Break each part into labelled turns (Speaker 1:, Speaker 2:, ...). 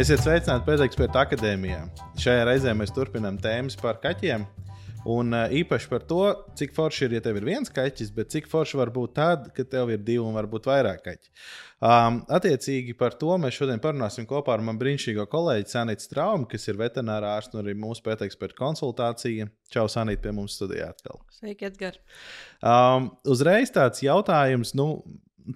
Speaker 1: Esiet sveicināti Pēteksperta akadēmijā. Šajā reizē mēs turpinām tēmas par kaķiem. Un īpaši par to, cik forši ir, ja tev ir viens kaķis, bet cik forši var būt tad, kad tev ir divi un varbūt vairāk kaķi. Um, attiecīgi par to mēs šodien parunāsim kopā ar manu brīnišķīgo kolēģi Sanītu Straumu, kas ir veterinārā ārsts un arī mūsu pēteksperta konsultācija. Čau, Sanīt, pie mums studijā atkal.
Speaker 2: Sveiki, Edgars.
Speaker 1: Um, uzreiz tāds jautājums, nu,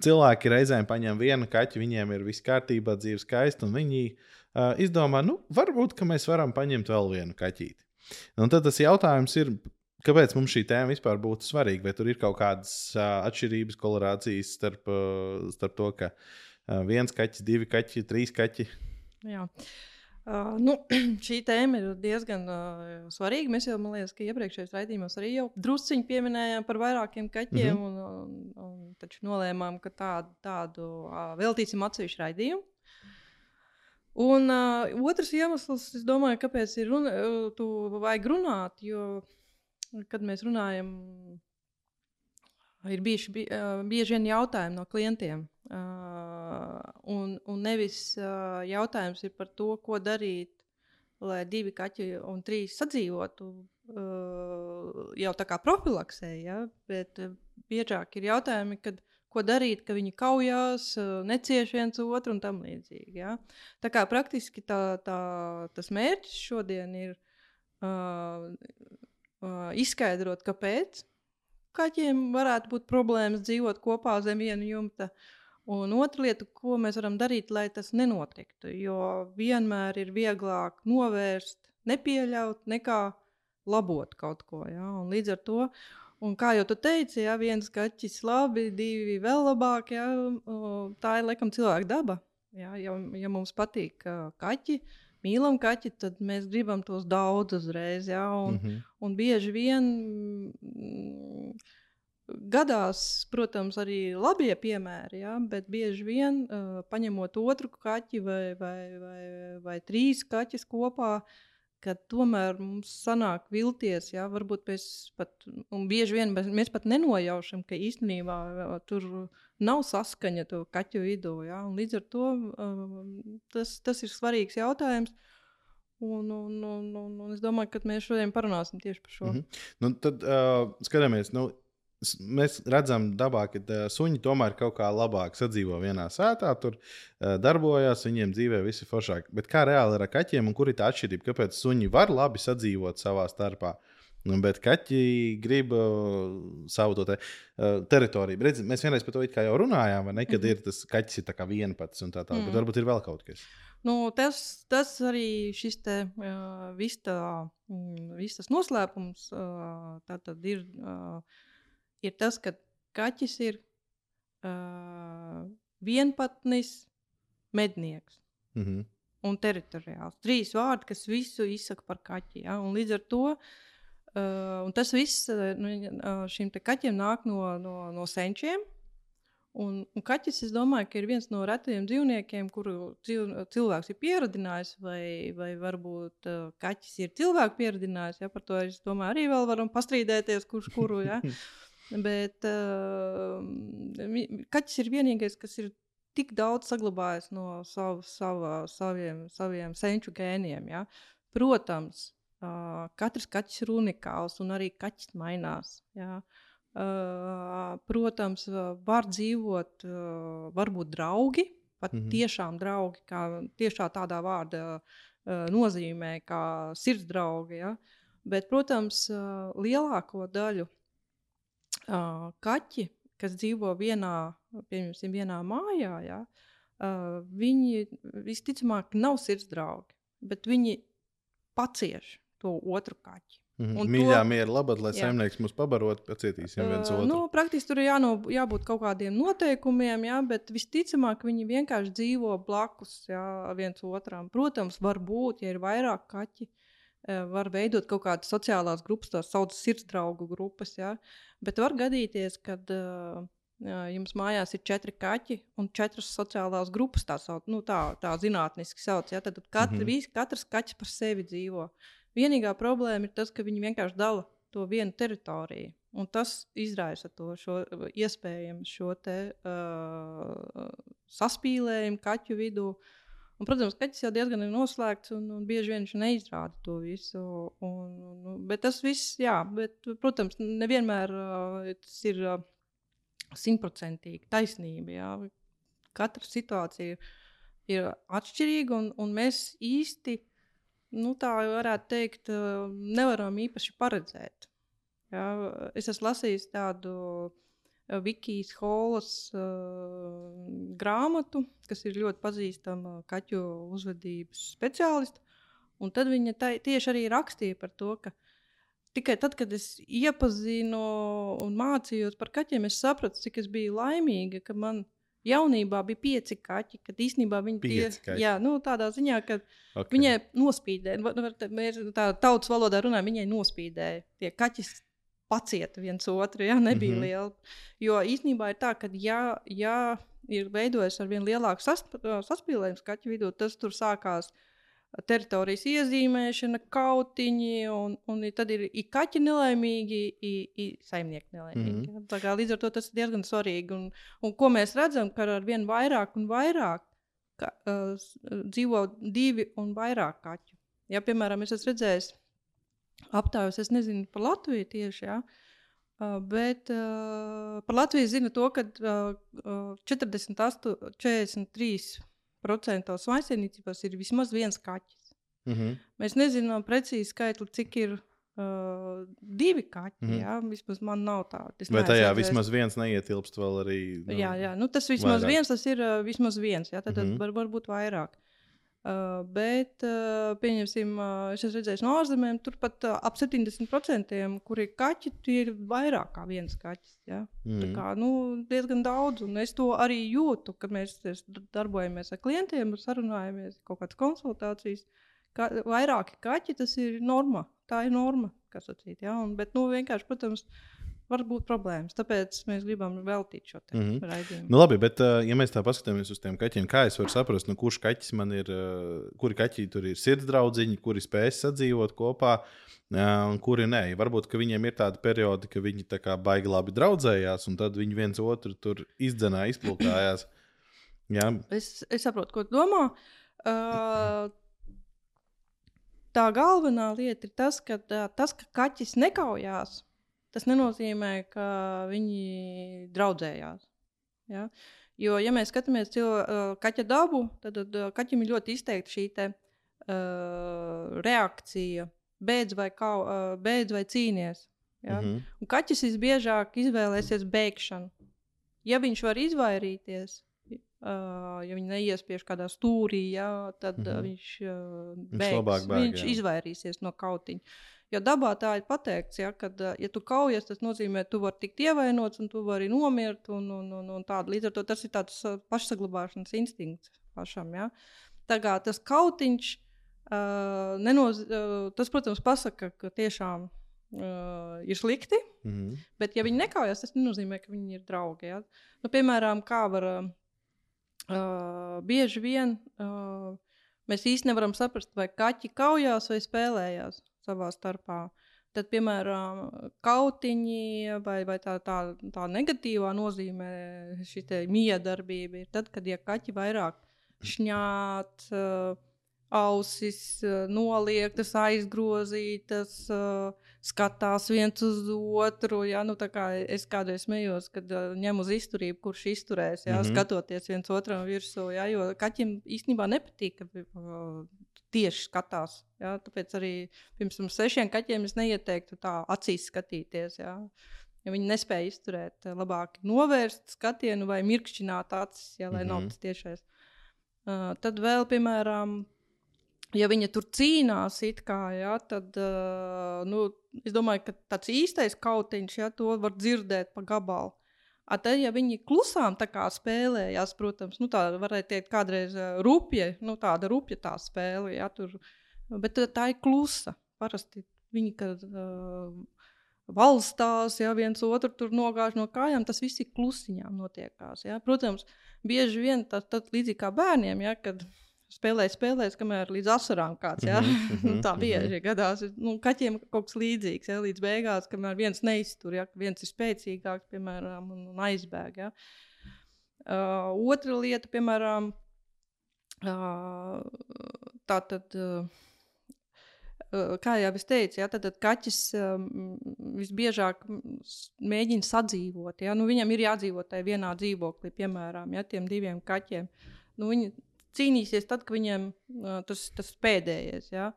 Speaker 1: cilvēki reizēm paņem vienu kaķi, viņiem ir viss kārtībā, dzīve skaista, un viņi uh, izdomā, nu, varbūt mēs varam paņemt vēl vienu kaķīti. Un tad tas jautājums ir, kāpēc mums šī tēma vispār būtu svarīga? Vai tur ir kaut kādas uh, atšķirības, kolorācijas starp, uh, starp to, ka uh, viens kaķis, divi kaķi, trīs kaķi?
Speaker 2: Jā. Uh, nu, šī tēma ir diezgan uh, svarīga. Mēs jau, man liekas, ka iepriekšējos raidījumos arī jau drusciņi pieminējām par vairākiem kaķiem, mm -hmm. un, un, un taču nolēmām, ka tādu, tādu uh, veltīsim atsevišķu raidījumu. Un uh, otrs iemesls, es domāju, kāpēc ir runa, tu vajag runāt, jo, kad mēs runājam, ir bijuši bie, bieži vien jautājumi no klientiem. Un, un nevis jautājums ir par to, ko darīt, lai divi kaķi un trīs sadzīvotu jau tā kā profilaksē, ja? bet biežāk ir jautājumi, kad ko darīt, ka viņi kaujās, necieš viens otru un tam līdzīgi. Ja? Tā kā praktiski tā, tā, tas mērķis šodien ir uh, uh, izskaidrot, kāpēc kaķiem varētu būt problēmas dzīvot kopā zem viena jumta. Un otra lieta, ko mēs varam darīt, lai tas nenotiktu. Jo vienmēr ir vieglāk novērst, nepieļaut, nekā labot kaut ko. Ja? Un līdz ar to kā jau tu teici, ja viens kaķis labi, divi vēl labāk, ja, tā ir laikam cilvēka daba. Ja, ja, ja mums patīk kaķi, mīlam kaķi, tad mēs gribam tos daudz uzreiz. Ja, un, mm -hmm. un bieži vien gadās, protams, arī labie piemēri, ja, bet bieži vien uh, paņemot otru kaķi vai, vai, vai, vai trīs kaķus kopā. Uh, ka tomēr mums sanāk vilties, jā, varbūt mēs pat, bieži vien mēs, mēs pat nenojaušam, ka īstenībā tur nav saskaņa to kaķu vidū, un līdz ar to tas, tas ir svarīgs jautājums. Un, un, un, un, un es domāju, ka mēs šodien parunāsim tieši par šo. Mm -hmm.
Speaker 1: nu, tad uh, skatāmies, nu, mēs redzam, dabā, ka suņi tomēr kaut kā labāk sadzīvo vienā sētā, tur darbojas, viņiem dzīvē viss ir foršāk. Bet kā reāli ir ar kaķiem un kur ir tā atšķirība? Kāpēc suņi var labi sadzīvot savā starpā? Nu, bet kaķi grib uh, savu te, uh, teritoriju. Redz, mēs vienreiz par to jau runājām, vai ne? Kad mm -hmm. ir tas kaķis ir viens pats un tā tālāk. Mm. Bet varbūt ir vēl kaut kas.
Speaker 2: Nu, tas, tas arī šis te, uh, viss, tā, mm, viss tas noslēpums uh, tā ir. Uh, ir tas, ka kaķis ir uh, vienpatnis mednieks. Mm -hmm. Un teritoriāls. Trīs vārdi, kas visu izsaka par kaķi. Ja? Un līdz ar to uh, tas viss nu, šim kaķim nāk no, no, no senčiem. Un, un kaķis, es domāju, ir viens no retajiem dzīvniekiem, kuru cilvēks ir pieradinājis, vai, vai varbūt uh, kaķis ir cilvēku pieradinājis. Ja? Par to es domāju, arī vēl varam pastrīdēties, kurš kuru. Ja? Bet uh, kaķis ir vienīgais, kas ir tik daudz saglabājis no savu, sava, saviem, saviem senču gēniem. Ja? Protams, uh, katrs kaķis ir unikāls un arī kaķis mainās. Ja? Uh, protams, var dzīvot, uh, varbūt draugi, pat mm -hmm. tiešām draugi, kā tiešā tādā vārda uh, nozīmē, kā sirds draugi. Ja? Bet, protams, uh, lielāko daļu uh, kaķi, kas dzīvo vienā, vienā mājā, ja, uh, viņi visticamāk nav sirds draugi, bet viņi pacieš to otru kaķi.
Speaker 1: Mm -hmm. Mīļā, to, mīļā, labi, lai saimnieks mūs pabarot, pacietīsim viens uh, otru.
Speaker 2: Nu, praktiski tur ir jāno, jābūt kaut kādiem noteikumiem, jā, bet visticamāk viņi vienkārši dzīvo blakus jā, viens otram. Protams, var būt, ja ir vairāk kaķi, uh, var veidot kaut kādas sociālās grupas, tās saucamās sirdsdraugu grupas. Ja? Bet var gadīties, ka uh, jums mājās ir četri kaķi un četras sociālās grupas, tā, sauc, nu, tā, tā zinātniski sauc. Ja? Tad katri, mm -hmm. vis, katrs kaķis par sevi dzīvo. Vienīgā problēma ir tas, ka viņi vienkārši dala to vienu teritoriju. Un tas izraisa to šo, iespējams šo te, uh, saspīlējumu kaķu vidū. Un, protams, kaķis jau diezgan ir noslēgts, un, un bieži vien viņš neizrāda to visu. Un, un, bet tas viss, jā, bet, protams, nevienmēr uh, tas ir simtprocentīgi uh, taisnība. Jā. Katra situācija ir, ir atšķirīga, un, un mēs īsti, nu, tā varētu teikt, uh, nevaram īpaši paredzēt. Jā. Es esmu lasījis tādu Vikijas Holas uh, grāmatu, kas ir ļoti pazīstama kaķu uzvedības speciāliste. Un tad viņa tā, tieši arī rakstīja par to, ka tikai tad, kad es iepazinu un mācījos par kaķiem, es sapratu, cik es biju laimīga, ka man jaunībā bija pieci kaķi, kad īstenībā viņi
Speaker 1: tie,
Speaker 2: jā, nu, tādā ziņā, ka
Speaker 1: okay.
Speaker 2: viņai nospīdēja, tā tautas valodā runājam, viņai nospīdēja tie kaķi pacieta viens otru. Ja? Nebija mm -hmm. liela. Jo īstenībā ir tā, ka ja, ja ir veidojies ar vien lielāku sasp saspīlējumu skaņu vidū, tas tur sākās. Teritorijas iezīmēšana, kautiņi, un, un tad ir i kaķi nelaimīgi, i, i saimnieki nelaimīgi. Mm -hmm. kā, līdz ar to tas ir diezgan svarīgi. Un, un ko mēs redzam, ka ar vien vairāk un vairāk ka, uh, dzīvo divi un vairāk kaķu. Ja, piemēram, es esmu redzējis aptaujas. Es nezinu par Latviju tieši. Ja? Uh, bet uh, par Latviju zinu to, ka uh, 48, 43% maisaimniecībās ir vismaz viens kaķis.
Speaker 1: Mm -hmm.
Speaker 2: Mēs nezinām precīzi skaitli, cik ir uh, divi kaķi. Mm jā, vismaz man nav tāda.
Speaker 1: Vai tajā redzējis. vismaz viens neietilpst vēl arī?
Speaker 2: Nu, jā, jā. Nu, tas vismaz vairāk. viens, tas ir uh, vismaz viens. Jā, tad, mm -hmm. tad var, var būt vairāk. Uh, bet, uh, pieņemsim, uh, es esmu redzējis no ārzemēm, turpat uh, ap 70%, kur ir kaķi, tie ir vairāk kā viens kaķis. Ja? Mm. Tā kā, nu, diezgan daudz, un es to arī jūtu, kad mēs darbojamies ar klientiem, sarunājamies, kaut kādas konsultācijas. Ka, vairāki kaķi tas ir norma. Tā ir norma, kas sacīt. Ja? Un, bet, nu, vienkārši, protams, uh, var būt problēmas. Tāpēc mēs gribam veltīt šo mm -hmm. raidījumu.
Speaker 1: Nu, labi, bet, uh, ja mēs tā paskatāmies uz tiem kaķiem, kā es varu saprast, nu, kurš kaķis man ir, uh, kuri kaķi tur ir sirdsdraudziņi, kuri spēj sadzīvot kopā. Uh, un kuri nē, varbūt viņiem ir tāda periodi, ka viņi tā kā baigi labi draudzējās, un tad viņi viens otru tur izdzenā, izplūkājās. Jā.
Speaker 2: Es, es saprotu, ko tu domā. Uh, tā galvenā lieta ir tas, ka, tas, ka kaķis nekaujās, tas nenozīmē, ka viņi draudzējās. Ja? Jo, ja mēs skatāmies uz uh, kaķa dabu, tad uh, kaķim ir ļoti izteikta šī te, uh, reakcija, beidz vai, kā, uh, beidz vai cīnies. Ja? Mm -hmm. Un kaķis visbiežāk izvēlēsies bēgšanu. Ja viņš var izvairīties, uh, ja viņi neiespiež kādā stūrī, ja, tad mm -hmm. uh, viņš, uh, bēgs, viņš, bēg, viņš jā. izvairīsies no kautiņa. Jo dabā tā ir pateikts, ja, ka, ja tu kaujies, tas nozīmē, ka tu vari tikt ievainots un tu vari nomirt. Un, un, un, un tāda. Līdz ar to tas ir tāds pašsaglabāšanas instinkts pašam. Ja. Tā kā tas kautiņš, uh, nenoz, uh, tas, protams, pasaka, ka tiešām uh, ir slikti. Mm -hmm. Bet, ja viņi nekaujas, tas nenozīmē, ka viņi ir draugi. Ja. Nu, piemēram, kā var uh, bieži vien. Uh, Mēs īstenībā nevaram saprast, vai kaķi kaujās vai spēlējās savā starpā. Tad, piemēram, kautiņi vai, vai tā, tā, tā negatīvā nozīmē šī miedarbība ir tad, kad ja kaķi vairāk šņāt, ausis noliektas, aizgrozītas, skatās viens uz otru. Ja? Nu, es kādreiz smējos, kad ņem uz izturību, kurš izturēs, ja? mm -hmm. skatoties viens otram virsū. Ja? Jo kaķim īstenībā nepatīk, ka tieši skatās. Ja? Tāpēc arī pirms tam sešiem kaķiem es neieteiktu tā acīs skatīties. Ja? Ja viņi nespēja izturēt, eh, labāk novērst skatienu vai mirkšķināt acis, ja, lai mm -hmm. nav mhm. tas tiešais. Uh, tad vēl, piemēram, ja viņa tur cīnās, kā, ja, tad uh, nu, es domāju, ka tāds īstais kautiņš, ja to var dzirdēt pa gabalu. A tad, ja viņi klusām spēlējās, protams, nu, tā varētu teikt, kādreiz rupja, nu, tāda rupja tā spēle, ja, tur, bet tā ir klusa. Parasti viņi, kad uh, valstās, ja viens otru tur nogāž no kājām, tas viss ir klusiņām notiekās. Ja. Protams, bieži vien tas līdzīgi kā bērniem, ja, kad spēlēja, spēlēja, kamēr līdz asarām kāds. Ja? Mm -hmm, tā bieži mm -hmm. gadās. Nu, kaķiem kaut kas līdzīgs, ja? līdz beigās, kamēr viens neiztur, ja? viens ir spēcīgāks, piemēram, un, un aizbēg. Ja? Uh, otra lieta, piemēram, Uh, tā tad. Uh, kā jau es teicu, ja, tad, tad kaķis um, visbiežāk mēģina sadzīvot. Ja? Nu, viņam ir jādzīvot tajā vienā dzīvoklī, piemēram, ja, tiem diviem kaķiem. Nu, viņi cīnīsies tad, kad viņiem uh, tas ir pēdējais. Ja?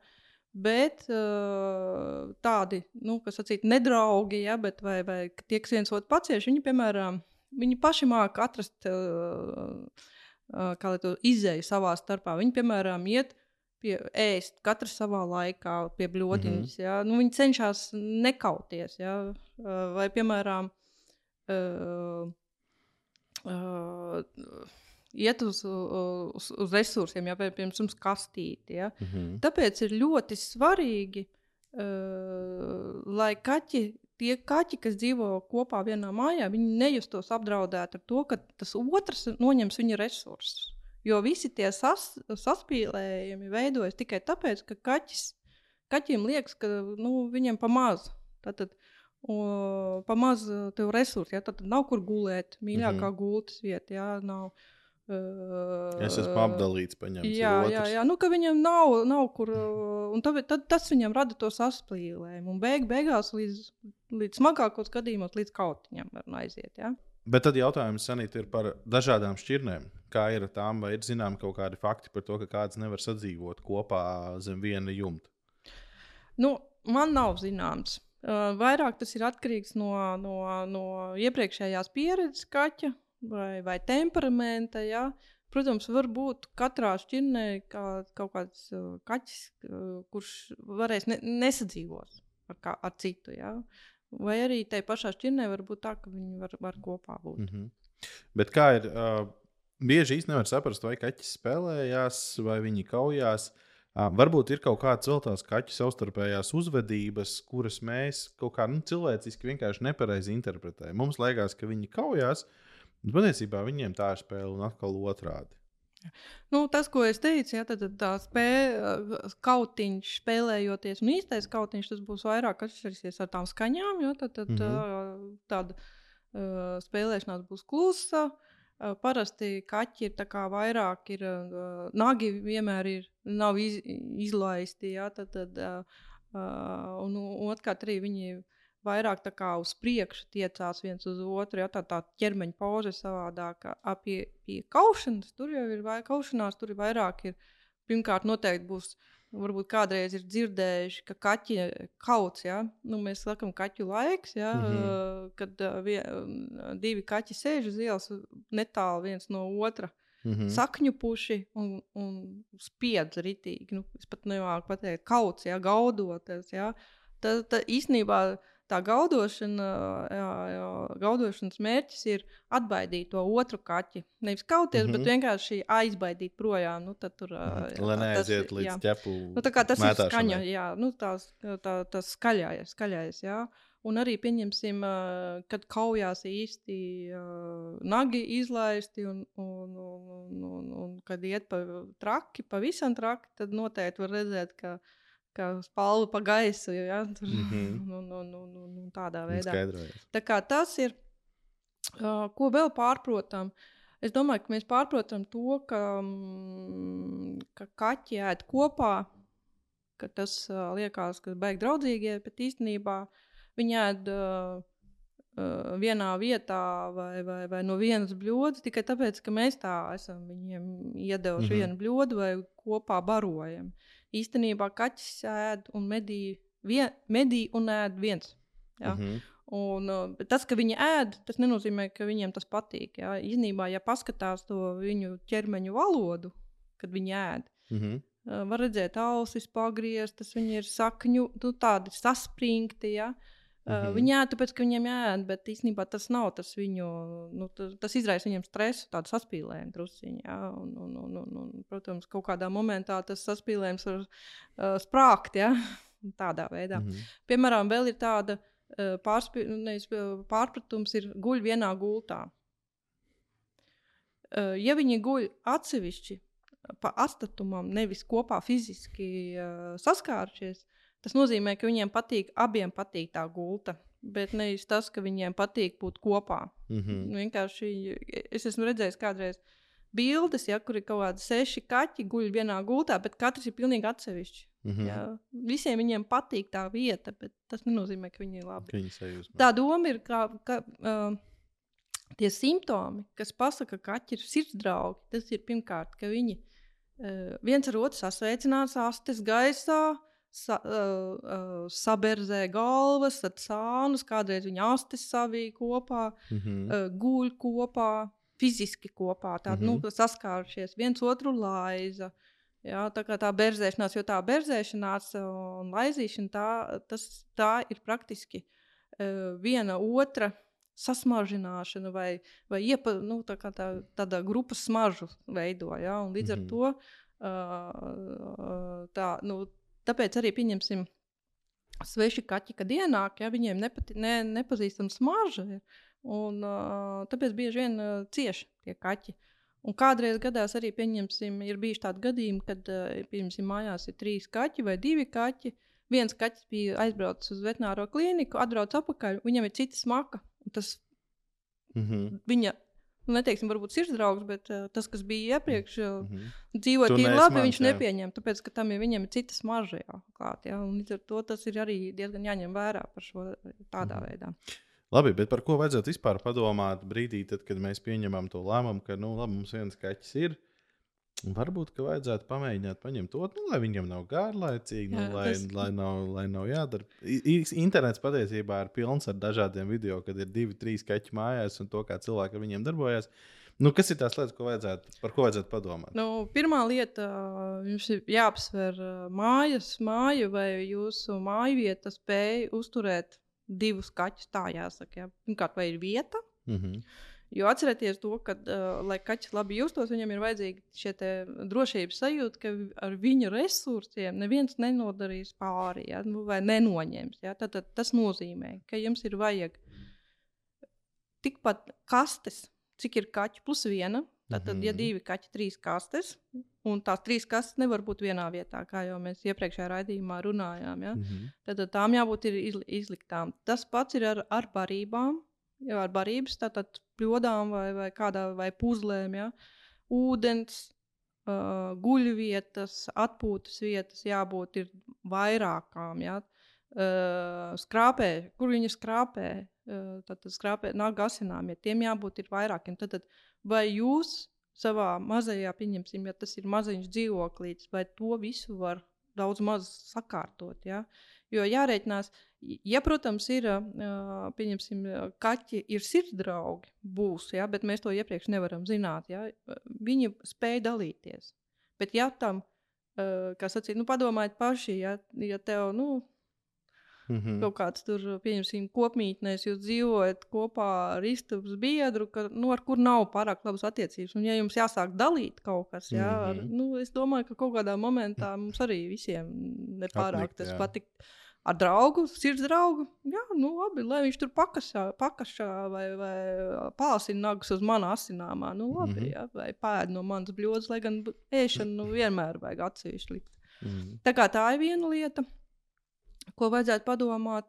Speaker 2: Bet uh, tādi, nu, kas sacīt, nedraugi, ja, bet vai, vai tie, kas viens otru pacieš, viņi, piemēram, viņi paši māca atrast, uh, uh, to izēju savā starpā. Viņi, piemēram, iet pie ēst, katrs savā laikā, pie bludiņas. Mm -hmm. ja? nu, viņi cenšas nekauties. Ja? Vai, piemēram, uh, uh, iet uz, uz, uz resursiem, ja piemēram, kastīti. Ja? Mm -hmm. Tāpēc ir ļoti svarīgi, uh, lai kaķi. Tie kaķi, kas dzīvo kopā vienā mājā, nejustos apdraudēti ar to, ka tas otrs noņems viņa resursus. Jo visi tie sas, saspīlējumi veidojas tikai tāpēc, ka kaķis, kaķim liekas, ka nu, viņam pamaz. Tātad, o, pamaz tev resursi, ja? tad nav kur gulēt, mīļākā mm -hmm. gultas vieta. Ja? Nav,
Speaker 1: Uh, es esmu apdalīts, paņemts.
Speaker 2: Jā, jā, jā, nu, ka viņam nav, nav kur. Un tad, tad tas viņam rada to saspīlējumu. Un beig, beigās līdz, līdz smagākos gadījumos, līdz kautiņam var aiziet. Ja?
Speaker 1: Bet tad jautājums Sanīt, ir par dažādām šķirnēm. Kā ir ar tām, vai ir zināms kaut kādi fakti par to, ka kāds nevar sadzīvot kopā zem viena jumta?
Speaker 2: Nu, man nav zināms. Vairāk tas ir atkarīgs no, no, no iepriekšējās pieredzes kaķa vai, vai temperamenta. Ja? Protams, var būt katrā šķirnē kā, kaut kāds uh, kaķis, uh, kurš varēs ne, nesadzīvot ar, kā, ar citu. Ja? Vai arī tai pašā šķirnē var būt tā, ka viņi var, var kopā būt. Mm -hmm.
Speaker 1: Bet kā ir? Uh, bieži īstenībā nevar saprast, vai kaķis spēlējās, vai viņi kaujās. Uh, varbūt ir kaut kādas vēl tās kaķu savstarpējās uzvedības, kuras mēs kaut kā nu, cilvēciski vienkārši nepareizi interpretējam. Mums liekas, ka viņi kaujās, bet patiesībā viņiem tā ir spēle un atkal otrādi.
Speaker 2: Nu, tas, ko es teicu, ja, tad, tā spēle, kautiņš spēlējoties, un īstais kautiņš tas būs vairāk atšķirsies ar tām skaņām, jo tad, tad mm -hmm. tāda uh, spēlēšanās būs klusa. Uh, parasti kaķi ir vairāk, ir uh, nagi vienmēr ir, nav iz, izlaisti. Ja, tad, tad, uh, uh, un otrkārt arī viņi ir vairāk uz priekšu tiecās viens uz otru, ja tā, tā ķermeņa poza ir savādāka. Pie, pie kaušanas tur jau ir vairāk, kaušanās tur ir vairāk. Ir, pirmkārt, noteikti būs. Varbūt kādreiz ir dzirdējuši, ka kaķi kauts, ja? nu, mēs sakām, kaķu laiks, ja? mm -hmm. kad vien, divi kaķi sēž uz ielas netālu viens no otra. Mm -hmm. Sakņu puši un, un spiedz ritīgi. Nu, es pat nevaru pateikt, kauts, ja, gaudoties. Ja. Tā, tā īstenībā tā gaudošana, jā, jā, gaudošanas mērķis ir atbaidīt to otru kaķi. Nevis kauties, mm -hmm. bet mhm. vienkārši aizbaidīt projām. Nu, tur,
Speaker 1: jā, Lai neaiziet līdz jā. ķepu.
Speaker 2: Nu, tas mētāšanai. ir skaņa, jā, nu, tās, tā, tas skaļais, skaļais. Jā. Un arī pieņemsim, kad kaujās īsti nagi izlaisti, un, un, un, un, un, un kad iet pa traki, pavisam traki, tad noteikti var redzēt, ka uh, kā spalva pa gaisu. Ja? Tur, mm -hmm. nu, nu, nu, nu, nu, tādā veidā.
Speaker 1: Skaidrojas.
Speaker 2: Tā kā tas ir, uh, ko vēl pārprotam. Es domāju, ka mēs pārprotam to, ka, mm, ka kaķi ēd kopā, ka tas uh, liekas, ka beigas draudzīgie, bet īstenībā viņi ēd uh, vienā vietā vai, vai, vai no vienas bļodas tikai tāpēc, ka mēs tā esam viņiem iedevuši mm -hmm. vienu bļodu vai kopā barojam. Īstenībā kaķis ēd un medī, vien, medī un ēd viens. Ja? Mm -hmm. Un, uh, tas, ka viņi ēd, tas nenozīmē, ka viņiem tas patīk. Ja? Īsnībā, ja paskatās to viņu ķermeņa valodu, kad viņi ēd, mm -hmm. var redzēt, ausis pagrieztas, viņi ir sakņu, nu, tādi saspringti. Ja? Uh, Mm -hmm. uh, viņi ēd, tāpēc, ka viņiem jāēd, bet īstenībā tas nav tas viņu. Nu, tas, tas izraisa viņiem stresu, tādu saspīlējumu drusciņā. Ja? Un, un, un, un, un, protams, kaut kādā momentā tas saspīlējums var uh, sprākt ja? tādā veidā. Mm -hmm. Piemēram, vēl ir tāda uh, pārspī, nevis, pārpratums, ir guļ vienā gultā. Uh, ja viņi guļ atsevišķi pa atstatumam, nevis kopā fiziski uh, saskārušies, Tas nozīmē, ka viņiem patīk, abiem patīk tā gulta. Bet nevis tas, ka viņiem patīk būt kopā. Mm -hmm. Vienkārši es esmu redzējis kādreiz bildes, ja, kur ir kaut kādi seši kaķi guļ vienā gultā, bet katrs ir pilnīgi atsevišķs.
Speaker 1: Mm -hmm.
Speaker 2: Jā. Visiem viņiem patīk tā vieta, bet tas nenozīmē, ka viņi ir labi.
Speaker 1: Sajūsmā.
Speaker 2: Tā doma ir, ka, ka uh, tie simptomi, kas pasaka, ka kaķi ir sirdsdraugi, tas ir pirmkārt, ka viņi uh, viens ar otru sasveicinās astes gaisā, sa, uh, uh, saberzē galvas, tad sānus, kādreiz viņi astes savī kopā,
Speaker 1: Mm -hmm.
Speaker 2: uh, guļ kopā, fiziski kopā, tādi mm
Speaker 1: Mhm.
Speaker 2: -hmm. nu, saskārušies, viens otru laiza. Jā, tā kā tā berzēšanās, jo tā berzēšanās un laizīšana, tā, tas, tā ir praktiski uh, viena otra sasmažināšana vai, vai iepa, nu, tā kā tā, tāda grupas smaržu veido. Ja? Un līdz
Speaker 1: Mhm.
Speaker 2: ar to uh, tā, nu, tāpēc arī pieņemsim sveši kaķi, kad ienāk, ja viņiem nepati, ne, nepazīstama smarža. Ir, un, uh, tāpēc bieži vien uh, cieši tie kaķi. Un kādreiz gadās arī, ir bijuši tādi gadījumi, kad uh, mājās ir trīs kaķi vai divi kaķi. Viens kaķis bija aizbraucis uz veterināro klīniku, atbrauc atpakaļ, viņam ir cita smaka. Tas
Speaker 1: Mm -hmm.
Speaker 2: viņa, neteiksim, varbūt sirdsdraugs, bet uh, tas, kas bija iepriekš, uh,
Speaker 1: Mm -hmm.
Speaker 2: dzīvot
Speaker 1: Tu
Speaker 2: tīri labi,
Speaker 1: mans,
Speaker 2: viņš
Speaker 1: jā.
Speaker 2: nepieņem. Tāpēc, ka tam ir viņam ir cita smarža jau klāt. Ja? un Līdz ar to tas ir arī diezgan jāņem vērā par šo tādā
Speaker 1: Mhm.
Speaker 2: veidā.
Speaker 1: Labi, bet par ko vajadzētu vispār padomāt brīdī, tad, kad mēs pieņemam to lēmumu, ka nu, labi, mums viens kaķis ir. Varbūt, ka vajadzētu pamēģināt paņemt to, nu, lai viņam nav garlaicīgi, nu,
Speaker 2: Jā,
Speaker 1: lai,
Speaker 2: tas-
Speaker 1: lai, nav, lai nav jādara. Internets patiesībā ir pilns ar dažādiem video, kad ir divi, trīs kaķi mājās un to, kā cilvēki ar viņiem darbojas. Nu, kas ir tās lietas, ko vajadzētu, par ko vajadzētu padomāt?
Speaker 2: Nu, pirmā lieta, jums ir jāapsver mājas, māju vai jūsu māju vieta spēja uzturēt divus kaķus. Tā jāsaka. Jā. Pirmkārt, vai ir vieta?
Speaker 1: Mm -hmm.
Speaker 2: Jo atcerieties to, ka, uh, lai kaķis labi justos, viņam ir vajadzīga šī drošības sajūta, ka ar viņa resursiem neviens nenodarīs pāri ja, nu, vai nenoņems. Ja. Tad, tad tas nozīmē, ka jums ir vajag tikpat kastes, cik ir kaķi plus viena. Tad, ja
Speaker 1: Mhm.
Speaker 2: divi kaķi, trīs kastes, un tās trīs kastes nevar būt vienā vietā, kā jau mēs iepriekšējā raidījumā runājām. Ja.
Speaker 1: Mm -hmm.
Speaker 2: Tad, tad tām jābūt izliktām. Tas pats ir ar, ar barībām. Jau ar barības, tātad pļodām vai, vai kādā vai puzlēm. Ja? Ūdens, uh, guļvietas, atpūtas vietas jābūt ir vairākām. Ja? Uh, skrāpē, kur viņi skrāpē, uh, tad skrāpē nāk asinām, ja tiem jābūt ir vairākiem. Tad, tad vai jūs savā mazajā, pieņemsim, ja tas ir maziņš dzīvoklītis, vai to visu var daudz maz sakārtot? Ja? Jo jārēķinās, ja, protams, ir pieņemsim, kaķi, ir sirdsdraugi, būs, ja, bet mēs to iepriekš nevaram zināt. Ja, viņi spēj dalīties. Bet, ja tam, kā sacīt, nu, padomājiet paši, ja, ja tev, nu,
Speaker 1: Mm -hmm.
Speaker 2: kaut kāds tur, pieņemsim, kopmītnēs, jūs dzīvojat kopā ar istabas biedru, ka, nu, ar kur nav pārāk labas attiecības. Un, ja jums jāsāk dalīt kaut kas, jā, ar,
Speaker 1: Mhm.
Speaker 2: nu, es domāju, ka kaut kādā momentā mums arī visiem nepārāk
Speaker 1: Atlikt,
Speaker 2: tas
Speaker 1: jā.
Speaker 2: patīk. Ar draugu, sirds draugu. Jā, nu labi, lai viņš tur pakašā, pakašā vai, vai pāsina nagus uz manas asināmā. Nu, labi, mm. -hmm. jā, vai pēd no manas bļodas, lai gan ēšanu nu, vienmēr vajag atsevišķi likt.
Speaker 1: Mm -hmm.
Speaker 2: Tā kā tā ir viena lieta, ko vajadzētu padomāt.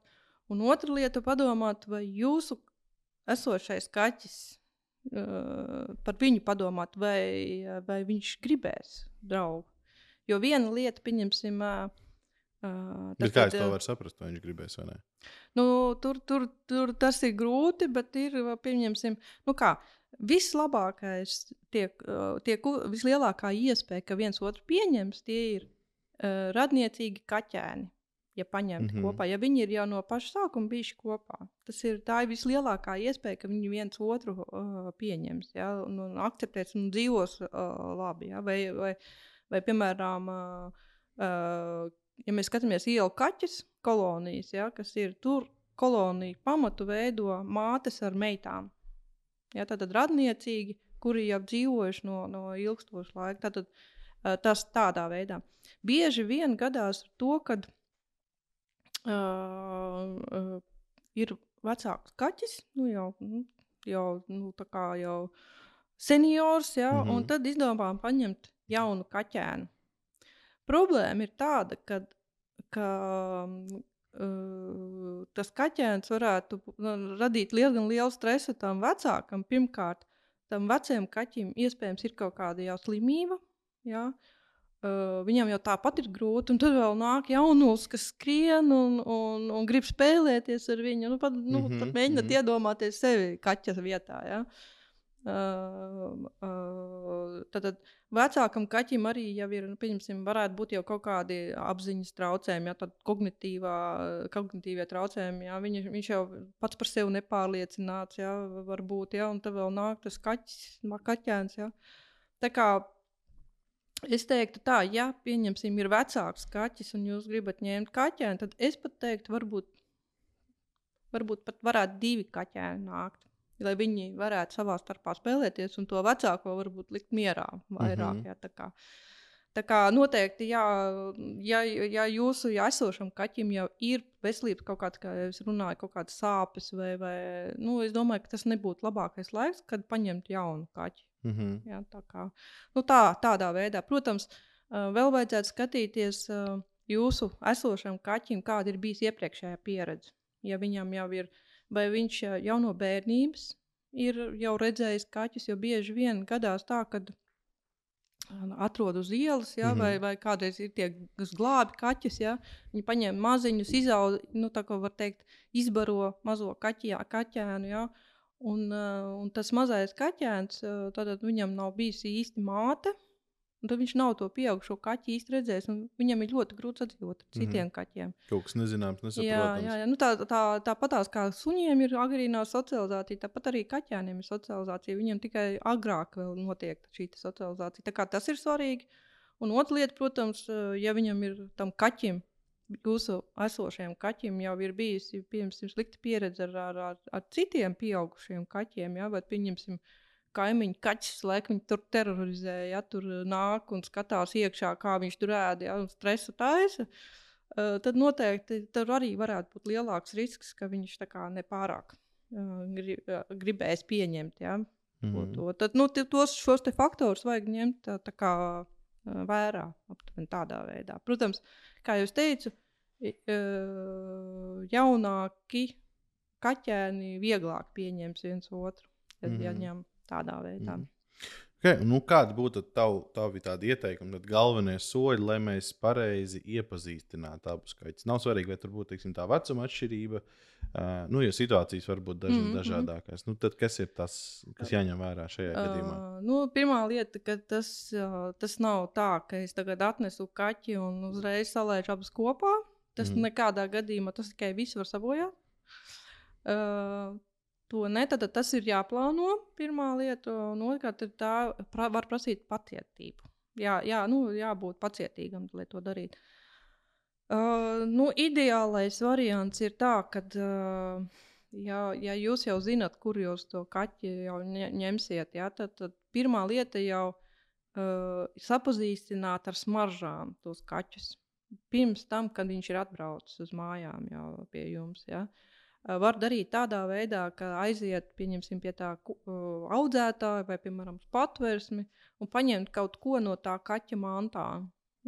Speaker 2: Un otra lieta - padomāt, vai jūsu esošais kaķis, uh, par viņu padomāt, vai, vai viņš gribēs draugu. Jo viena lieta, pieņemsim, uh, uh,
Speaker 1: Bet kā es to varu saprast, vai viņš gribēs vai nē?
Speaker 2: Nu, tur, tur, tur tas ir grūti, bet ir pieņemsim, nu kā. Vislabākais, tiek, tiek vislielākā iespēja, ka viens otru pieņems, tie ir uh, radniecīgi kaķēni. Ja paņemti mm. -hmm. kopā, ja viņi ir jau no paša sākuma bijuši kopā, tas ir tā ir vislielākā iespēja, ka viņi viens otru uh, pieņems ja, un, un akceptēs un dzīvos uh, labi. Ja, vai, vai, vai, piemēram, uh, uh, ja mēs skatāmies ielu kaķis kolonijas, ja, kas ir tur, kolonija pamatu veido mātes ar meitām. Ja, tātad radniecīgi, kuri jau dzīvojuši no, no ilgstoša laika. Tātad, uh, tas tādā veidā. Bieži vien gadās to, ka uh, uh, ir vecāks kaķis, nu jau, nu, jau, nu, jau seniors, ja, mm. -hmm. un tad izdomā paņemt jaunu kaķēnu. Problēma ir tāda, ka, ka uh, tas kaķēns varētu nu, radīt diezgan lielu stresu tam vecākam. Pirmkārt, tam vecajam kaķim iespējams ir kaut kāda jau slimība. Ja? Uh, viņam jau tāpat ir grūti, un tad vēl nāk jaunulis, kas skrien un, un, un grib spēlēties ar viņu. Nu, pat, nu, mm -hmm, mēģināt mm -hmm. iedomāties sevi kaķa vietā. Ja? Uh, uh, tad, tad vecākam kaķim arī jau ir, nu, pieņemsim, varētu būt jau kaut kādi apziņas traucējumi, ja tādi kognitīvie traucējumi. Ja, viņš, viņš jau pats par sevi nepārliecināts, ja, varbūt, ja, un tad vēl nāk tas kaķis, kaķēns. Ja. Tā kā es teiktu, tā, ja pieņemsim, ir vecāks kaķis un jūs gribat ņemt kaķēnu, tad es pat teiktu, varbūt, varbūt pat varētu divi kaķēni nākt lai viņi varētu savā starpā spēlēties un to vecāko varbūt likt mierā vairāk. Mm -hmm. jā, tā kā. Tā kā noteikti, jā, ja, ja jūsu ja esošam kaķim jau ir veselības kaut kāda, kā jau es runāju, kaut kādas sāpes, vai, vai nu, es domāju, ka tas nebūtu labākais laiks, kad paņemt jaunu kaķi. Mm -hmm. jā, tā kā, nu, tā, tādā veidā. Protams, vēl vajadzētu skatīties jūsu esošam kaķim, kāda ir bijusi iepriekšējā pieredze. Ja viņam jau ir ielikās, vai viņš jau no bērnības ir jau redzējis kaķus, jo bieži vien gadās tā, ka atrod uz ielas, ja, mm -hmm. vai, vai kādreiz ir tie, kas glābi kaķus. Ja, viņi paņem maziņus, izaudē, nu, tā kā var teikt, izbaro mazo kaķijā, kaķēnu. Ja, un, un tas mazais kaķēns, tad viņam nav bijusi īsti māte. Un tad viņš nav to pieaugušo kaķi īsti redzējis. Viņam ir ļoti grūti sadzīvot ar citiem mm -hmm. kaķiem.
Speaker 1: Kaut kas nezināms, nesaprotams.
Speaker 2: Jā, jā, jā. Nu, tā, tā, tāpatās kā suņiem ir agrīnā socializācija, tāpat arī kaķēniem ir socializācija. Viņiem tikai agrāk notiek šī socializācija. Tā kā tas ir svarīgi. Un otra lieta, protams, ja viņam ir tam kaķim, jūsu esošajam kaķim jau ir bijusi piemēram slikta pieredze ar, ar, ar, ar citiem pieaugušiem kaķiem, ja, vai pieņemsim kaimiņu kaķis, laikam viņu tur terorizē, ja tur uh, nāk un skatās iekšā, kā viņš tur ēda, ja, un stresu taisa. Uh, tad noteikti tur arī varētu būt lielāks risks, ka viņš tā kā nepārāk uh, grib, uh, gribēs pieņemt. Ja, mm -hmm. to. Tad nu, tos, šos faktorus vajag ņemt tā, tā kā, uh, vērā aptuveni tādā veidā. Protams, kā jau teicu, uh, jaunāki kaķēni vieglāk pieņems viens otru. Ja, mm -hmm. ja mhm. ņem tādā veidā. Mm.
Speaker 1: Okay, nu, kādi būtu tavi, tavi tādi ieteikumi, tad galvenie soļi, lai mēs pareizi iepazīstinātu abus skaņus? Nav svarīgi, vai tur būtu teiksim, tā vecuma atšķirība, uh, nu, jo situācijas var būt daži, mm -hmm. dažādākās. Nu, tad kas ir tas, kas jāņem vērā šajā uh, gadījumā?
Speaker 2: Nu, pirmā lieta, ka tas, uh, tas nav tā, ka es tagad atnesu kaķi un uzreiz salēžu abus kopā. Tas mm nekādā gadījumā tas tikai viss var sabojāt. Uh, to ne, tad, tad tas ir jāplāno. Pirmā lieta, un otrkārt, tā pra, var prasīt pacietību. Jā, jā nu, jābūt pacietīgam, lai to darītu. Uh, nu, ideālais variants ir tā, ka, uh, ja, ja jūs jau zinat, kur jūs to kaķi jau ņemsiet, jā, tad, tad pirmā lieta jau uh, sapazīstināt ar smaržām tos kaķus. Pirms tam, kad viņš ir atbraucis uz mājām jau pie jums. Ja. Uh, var darīt tādā veidā, ka aiziet pie tā audzētāja vai, piemēram, patvērsmi un paņemt kaut ko no tā kaķa mantā.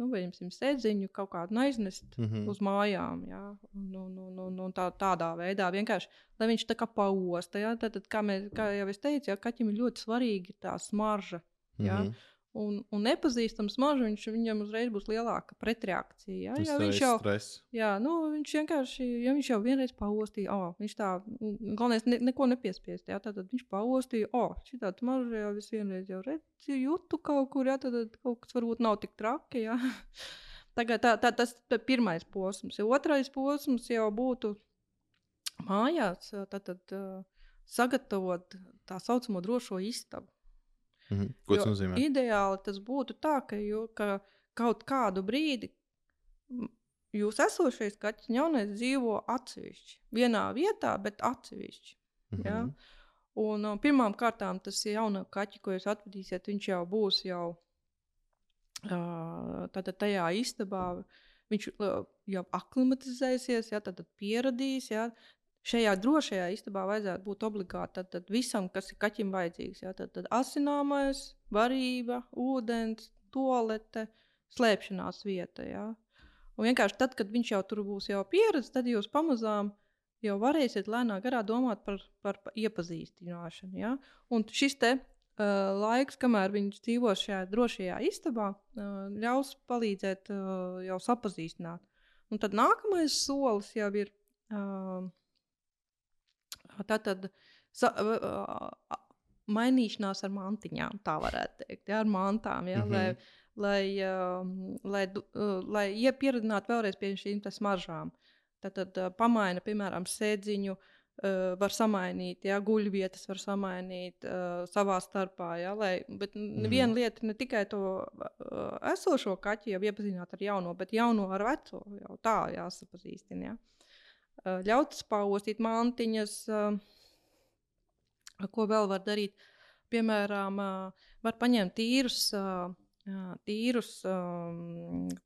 Speaker 2: Nu, Piemēram, sēdziņu kaut kādu aiznest mm -hmm. uz mājām. Jā, un, un, un, un, un tā, tādā veidā vienkārši, lai viņš tā kā pausta. Tad, tad, kā, mēs, kā jau es teicu, jā, kaķim ir ļoti svarīga tā smarža. Jā, mm -hmm un, un nepazīstams mažs, viņš, viņam uzreiz būs lielāka pretreakcija. Ja, ja viņš jau
Speaker 1: stress.
Speaker 2: jā, nu, viņš vienkārši, ja viņš jau vienreiz paostīja, oh, viņš tā, galvenais, ne, neko nepiespiest, ja, tad, viņš paostīja, oh, šī tāds mažs jau es vienreiz jau redzu, jūtu kaut kur, ja, tad, tad kaut kas varbūt nav tik traki. Ja. Tagad tā, tā, tas ir pirmais posms. Ja otrais posms jau būtu mājās, tad, tad uh, sagatavot tā saucamo drošo istabu.
Speaker 1: -hmm. Ko tas jo nozīmē?
Speaker 2: Ideāli tas būtu tā, ka, jū, ka kaut kādu brīdi jūs esošais kaķis jaunais dzīvo atsevišķi. Vienā vietā, bet atsevišķi. -hmm. ja? Un um, pirmām kārtām tas jaunā kaķis, ko jūs atvedīsiet, viņš jau būs jau uh, tātad tajā istabā. Viņš uh, jau aklimatizēsies, ja, tad pieradīs. Ja, Šajā drošajā istabā vajadzētu būt obligāti tad, tad visam, kas ir kaķim vajadzīgs. Ja? Tad, tad asināmais, varība, ūdens, toalete, slēpšanās vieta. Ja? Un vienkārši tad, kad viņš jau tur būs jau pieredzējis, tad jūs pamazām jau varēsiet lēnām garā domāt par, par, par iepazīstināšanu. Ja? Un šis te uh, laiks, kamēr viņš dzīvos šajā drošajā istabā, uh, ļaus palīdzēt uh, jau sapazīstināt. Un tad nākamais solis jau ir uh, tātad, sa, uh, mainīšanās ar mantiņām, tā varētu teikt, ja, ar mantām. Ja, mm -hmm. lai, lai, uh, lai, uh, lai iepazīstinātu vēlreiz pie šīm smaržām. Tad, tad pamaina, piemēram, sēdziņu, uh, var samainīt, ja guļvietas var samainīt uh, savā starpā. Ja, lai, bet mm. viena lieta ne tikai to uh, esošo kaķi jau iepazīstināt ar jauno, bet jauno ar veco. Jau tā jāsapazīstina. Ja. Uh, ļaut spaustīt mantiņas, uh, ko vēl var darīt. Piemēram, uh, var paņemt tīrus, tīrus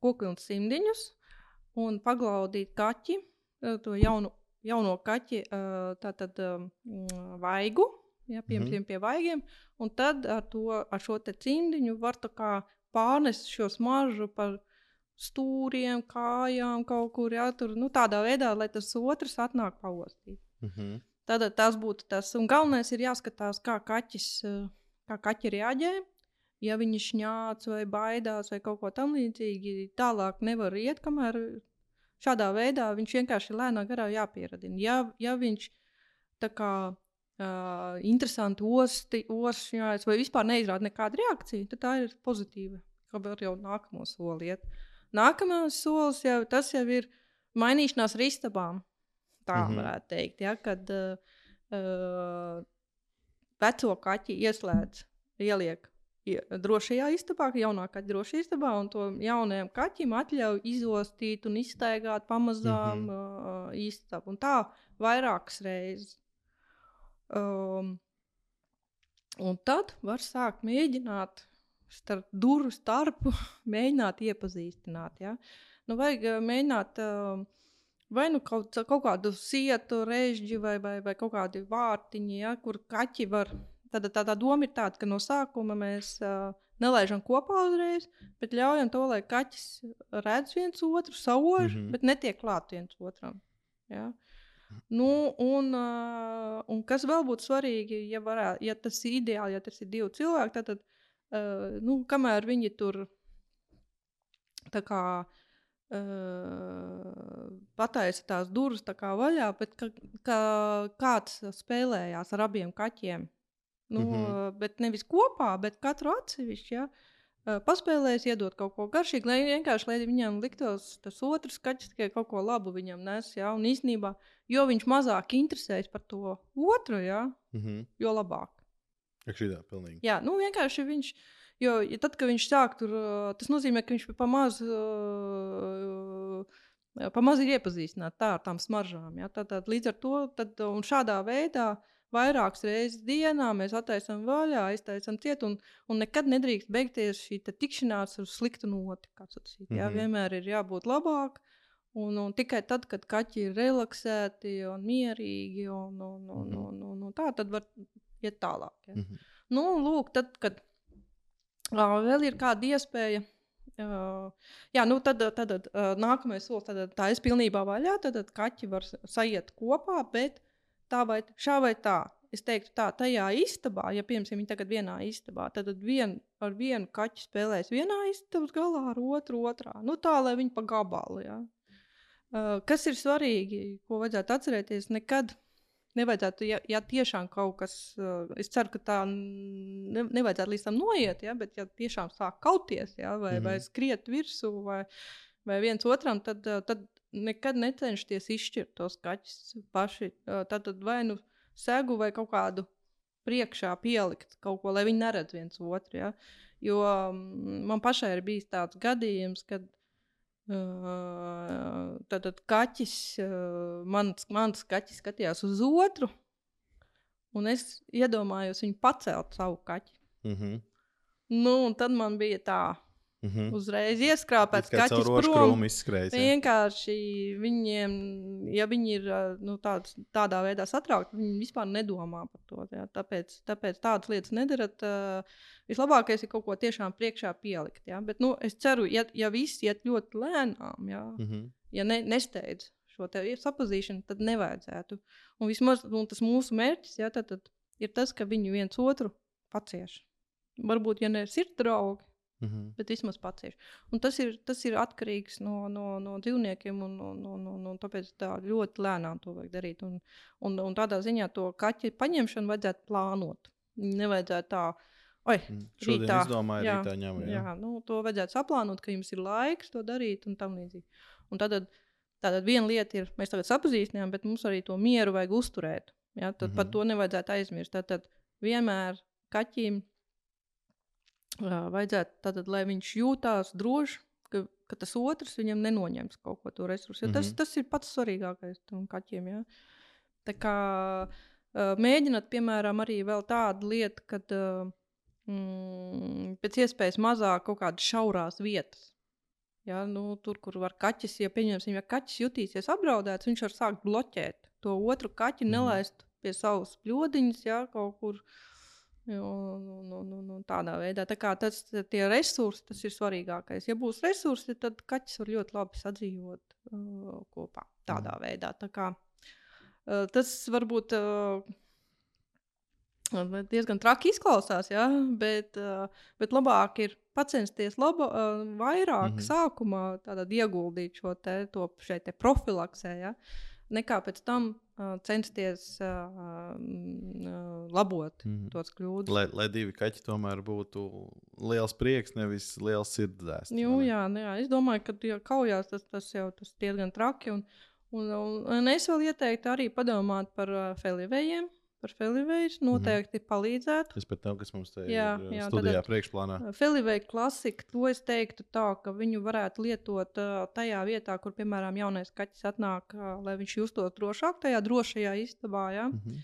Speaker 2: kokvilnu simdiņus un paglaudīt kaķi, to jaunu jauno kaķi tātad, vaigu, ja, piemēram, pie vaigiem, un tad ar, to, ar šo cimdiņu var pārnest šo smaržu par stūriem, kājām, kaut kur ja, tur, nu, tādā veidā, lai tas otrs atnāk paostīt. Mm -hmm. Tad tas būtu tas. Un galvenais ir jāskatās, kā kaķis, kā kaķi reaģē. Ja viņi šņāc vai baidās vai kaut ko tamlīdzīgu, tālāk nevar iet, kamēr Šādā veidā viņš vienkārši lēnā garā jāpieradina. Ja, ja viņš tā kā uh, interesanti osti, osšņājas vai vispār neizrāda nekādu reakciju, tad tā ir pozitīva. Kā vēl jau nākamo soli iet. Nākamais solis jau, jau ir mainīšanās ar istabām. Tā mm -hmm. varētu teikt, ja, kad uh, veco kaķi ieslēdz, ieliek drošajā istabā, jaunākā drošajā istabā, un to jaunajam kaķim atļauj izostīt un iztaigāt pamazām mm -hmm. uh, istabu. Un tā vairākas reizes. Um, un tad var sākt mēģināt starp durvju starpu, mēģināt iepazīstināt. Ja? Nu, vajag mēģināt. Uh, Vai nu kaut, kaut kādu sietu, režģi vai, vai, vai kaut kādi vārtiņi, ja, kur kaķi var Tad tā, tā doma ir tāda, ka no sākuma mēs uh, nelaižam kopā uzreiz, bet ļaujam to, lai kaķis redz viens otru, sauž, mm -hmm. bet netiek klāt viens otram. Ja? Nu, un, uh, un kas vēl būtu svarīgi, ja, varētu, ja tas ir ideāli, ja tas ir divi cilvēki, tad, tad uh, nu, kamēr viņi tur tā kā uh, pataisa tās durvis tā kā vaļā, bet ka, ka kāds spēlējās ar abiem kaķiem. Nu, mm -hmm. Bet nevis kopā, bet katru atsevišķi. Ja? Paspēlējis, iedot kaut ko garšīgu, lai vienkārši lai viņam liktos tas otrs kaķis tikai kaut ko labu viņam nes. Ja? Un īsnībā, jo viņš mazāk interesējas par to otru, ja? mm -hmm. jo labāk.
Speaker 1: Šitā, pilnīgi.
Speaker 2: Jā, nu vienkārši viņš. Jo ja tad, kad viņš sāk tur, tas nozīmē, ka viņš pamazs, pamazs ir iepazīstināts tā ar tām smaržām. Ja? Tad, tad, līdz ar to, tad, šādā veidā uh, vairākas reizes dienā mēs attaisām vaļā, aiztaisām ciet, un, un nekad nedrīkst beigties šī tikšanās ar sliktu noti. Mm -hmm. Jā, mhm. vienmēr ir jābūt labāk. Un, un tikai tad, kad kaķi ir relaksēti un mierīgi, un, un, un, mm -hmm. un, un, un tā, tad var iet tālāk. Ja. Mm -hmm. Nu, lūk, tad, kad uh, vēl ir kāda iespēja. Uh, jā, nu tad, tad uh, nākamais solis, tad tā ir pilnībā vaļā. Tad, tad kaķi var sajiet kopā, bet tā vai šā vai tā. Es teiktu, tā, tajā istabā, ja piemēram viņi tagad vienā istabā, tad vien, ar vienu kaķu spēlēs vienā istabas galā, ar otru otrā. Nu, tā, lai viņi pa gabalu. Ja. Uh, kas ir svarīgi, ko vajadzētu atcerēties, nekad nevajadzētu, ja, ja tiešām kaut kas, uh, es ceru, ka tā ne, nevajadzētu līdz tam noiet, ja, bet ja tiešām sāk kauties, ja, vai, mm -hmm. vai skriet virsū, vai, vai viens otram, tad, tad nekad necenšaties izšķirt tos kaķus paši. Tad vai nu segu vai kaut kādu priekšā pielikt kaut ko, lai viņi neredz viens otru. Ja? Jo man pašai ir bijis tāds gadījums, kad uh, tad, tad kaķis, mans, mans kaķis skatījās uz otru, un es iedomājos viņu pacelt savu kaķi. Mm -hmm. Nu, tad man bija tā, Mm -hmm. Uzreiz ieskrāpēts, kā
Speaker 1: jau prom izskrējis.
Speaker 2: Vienkārši viņiem, ja viņi ir nu, tāds, tādā veidā satraukti, viņi vispār nedomā par to. Jā. Tāpēc, tāpēc tādas lietas nedarat. Uh, vislabākais ir kaut ko tiešām priekšā pielikt. Jā. Bet nu, es ceru, ja, ja viss iet ļoti lēnām, jā, mm -hmm. ja ne, nesteidz šo sapazīšanu, tad nevajadzētu. Un vismaz un tas mūsu mērķis jā, tad, tad ir tas, ka viņi viens otru pacieš. Varbūt, ja ne sirds draugi,
Speaker 1: Mm -hmm.
Speaker 2: bet vismaz pacieš. Un tas ir, tas ir atkarīgs no, no, no dzīvniekiem, un, un, un, un, un tāpēc tā ļoti lēnām to vajag darīt. Un, un, un tādā ziņā to kaķi paņemšanu vajadzētu plānot. Nevajadzētu tā, oi,
Speaker 1: Mm. Šodien
Speaker 2: Rītā,
Speaker 1: izdomāju,
Speaker 2: jā,
Speaker 1: rītā ņemu.
Speaker 2: jā.
Speaker 1: Jā.
Speaker 2: Nu, to vajadzētu saplānot, ka jums ir laiks to darīt un tam līdzīgi. Un tad, tad viena lieta ir, mēs tagad sapazīstinājām, bet mums arī to mieru vajag uzturēt. Ja? Tad mm -hmm. par
Speaker 1: Mhm.
Speaker 2: to nevajadzētu aizmirst. Tad, tad vienmēr kaķim vajadzētu, tad, lai viņš jūtās droši, ka, ka tas otrs viņam nenoņems kaut ko to resursu. Jo tas,
Speaker 1: Mhm.
Speaker 2: tas ir pats svarīgākais tam kaķiem. Ja? Tā kā uh, mēģināt, piemēram, arī vēl tādu lietu, kad uh, mm, pēc iespējas mazāk kaut kādas šaurās vietas. Ja, nu, tur, kur var kaķis, ja ja kaķis jutīsies apdraudēts, viņš var sākt bloķēt to otru kaķi,
Speaker 1: Mhm.
Speaker 2: nelaist pie savas pļodiņas, ja kaut kur. Jo, nu, nu, nu, nu, tādā veidā tā tas tie resursi, tas ir svarīgākais. Ja būs resursi, tad kaķis var ļoti labi sadzīvot uh, kopā. Tādā
Speaker 1: Mhm.
Speaker 2: veidā. Tā kā, uh, tas varbūt uh, diezgan traki izklausās, ja? bet, uh, bet labāk ir censties laba, uh, vairāk mm. -hmm. sākumā tātad ieguldīt šo te, to šeit te profilaksē, ja? nekā pēc tam uh, censties uh, mm, uh, labot
Speaker 1: Mhm.
Speaker 2: tos kļūdas.
Speaker 1: Lai, lai divi kaķi tomēr būtu liels prieks, nevis liels sirdsdēsts.
Speaker 2: Nu, jā, nu, jā, es domāju, ka ja kaujās tas, tas jau tas diezgan traki. Un, un, un, un es vēl ieteiktu arī padomāt par uh, felivējiem. Par felivējiem noteikti mm -hmm. palīdzētu.
Speaker 1: Tas par to, kas mums te
Speaker 2: Jā,
Speaker 1: ir
Speaker 2: jā,
Speaker 1: studijā
Speaker 2: tātad-
Speaker 1: priekšplānā.
Speaker 2: Feliveja klasika, to es teiktu tā, ka viņu varētu lietot uh, tajā vietā, kur, piemēram, jaunais kaķis atnāk, uh, lai viņš justos drošāk, tajā drošajā istabā. Ja?
Speaker 1: Mhm.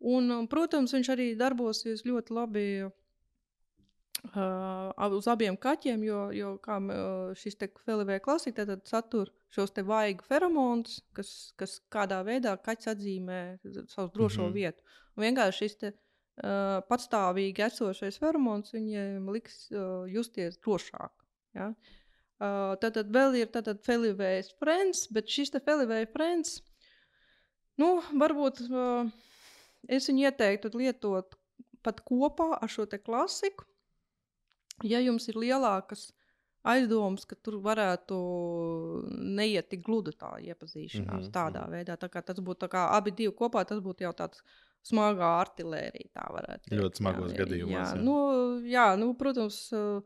Speaker 2: Un, um, protams, viņš arī darbosies ļoti labi uh, uz abiem kaķiem, jo, jo kā uh, šis felivēja klasika tad satur šos te vaigu feromonus, kas, kas kādā veidā kaķis atzīmē savu drošo mm. -hmm. vietu. Un vienkārši šis te, uh, patstāvīgi esošais feromons viņiem liks uh, justies drošāk. Ja? Uh, tad, tad vēl ir Felivējs Friends, bet šis Felivējs Friends, nu, varbūt uh, es viņu ieteiktu lietot pat kopā ar šo klasiku. Ja jums ir lielākas aizdomas, ka tur varētu neiet tik gludi tā iepazīšanās, mm
Speaker 1: Mhm,
Speaker 2: -hmm. tādā veidā, tā kā tas būtu kā abi divi kopā, tas būtu jau tāds smagā artilērija, tā varētu teikt.
Speaker 1: Ļoti smagos
Speaker 2: jā,
Speaker 1: gadījumos,
Speaker 2: Jā,
Speaker 1: jā.
Speaker 2: nu, jā nu, protams, uh,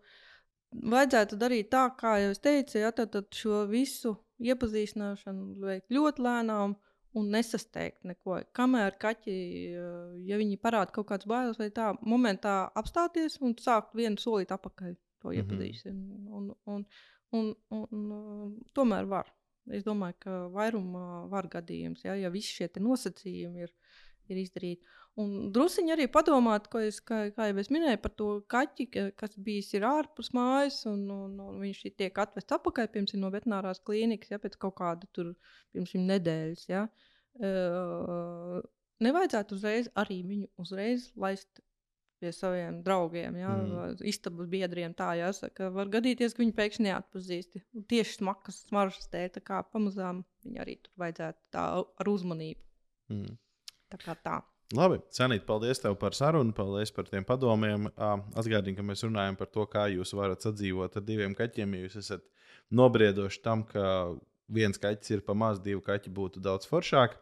Speaker 2: vajadzētu darīt tā, kā jau es teicu, ja, tad, tad šo visu iepazīstināšanu veikt ļoti lēnām un nesasteigt neko. Kamēr kaķi, uh, ja viņi parāda kaut kādas bailes, vai tā, momentā apstāties un sākt vienu solīt atpakaļ to
Speaker 1: Mhm.
Speaker 2: iepazīstināšanu. Un, un, un, un, un, uh, tomēr var. Es domāju, ka vairumā var gadījums, ja, ja visi šie nosacījumi ir, ir izdarīti. Un druskuļi arī padomāt, ko es, kā, kā jau es minēju, par to kaķi, ka- kas bijis ir ārpus mājas, un, un, un viņš tiek atvests atpakaļ piemēram, no veterinārās klīnikas, ja pēc kaut kāda tur, piemēram, nedēļas. Ja. Uh, nevajadzētu uzreiz arī viņu uzreiz laist pie saviem draugiem, ja,
Speaker 1: Mm.
Speaker 2: istabas biedriem. Tā jāsaka, var gadīties, ka viņi pēkšņi neatpazīst. Tieši smagas smaržas dēļ, tā kā pamazām viņi arī tur vajadzētu tā ar uzmanību.
Speaker 1: Mm.
Speaker 2: Tā kā tā.
Speaker 1: Labi, Sanīt, paldies tev par sarunu, paldies par tiem padomiem. Atgādini, ka mēs runājam par to, kā jūs varat sadzīvot ar diviem kaķiem. Ja jūs esat nobriedoši tam, ka viens kaķis ir pa maz, divi kaķi būtu daudz foršāk.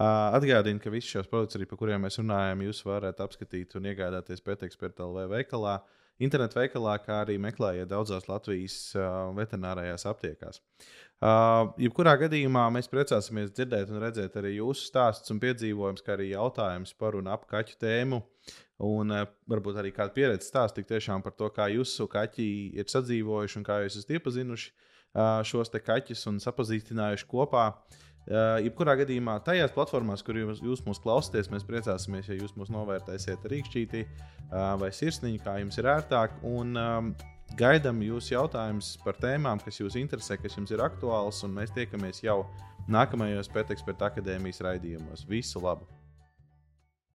Speaker 1: Ā, Atgādini, ka visus šos produktus, par kuriem mēs runājam, jūs varat apskatīt un iegādāties pēteksperta LV veikalā, internetu veikalā, kā arī meklējiet daudzās Latvijas veterinārajās aptiekās. Uh, jebkurā gadījumā mēs priecāsimies dzirdēt un redzēt arī jūsu stāstus un piedzīvojumus, kā arī jautājumus par un ap kaķu tēmu. Un uh, varbūt arī kāda pieredze stāstīt tiešām par to, kā jūsu kaķi ir sadzīvojuši un kā jūs esat iepazinuši uh, šos te kaķus un sapazīstinājuši kopā. Uh, jebkurā gadījumā, tajās platformās, kur jūs, jūs mūs klausāties, mēs priecāsimies, ja jūs mūs novērtēsiet ar rīkšķītī uh, vai sirsniņu, kā jums ir ērtāk. Un, um, Gaidām jūsu jautājumus par tēmām, kas jūs interesē, kas jums ir aktuāls, un mēs tiekamies jau nākamajos Pēteksperta akadēmijas raidījumos. Visu labu!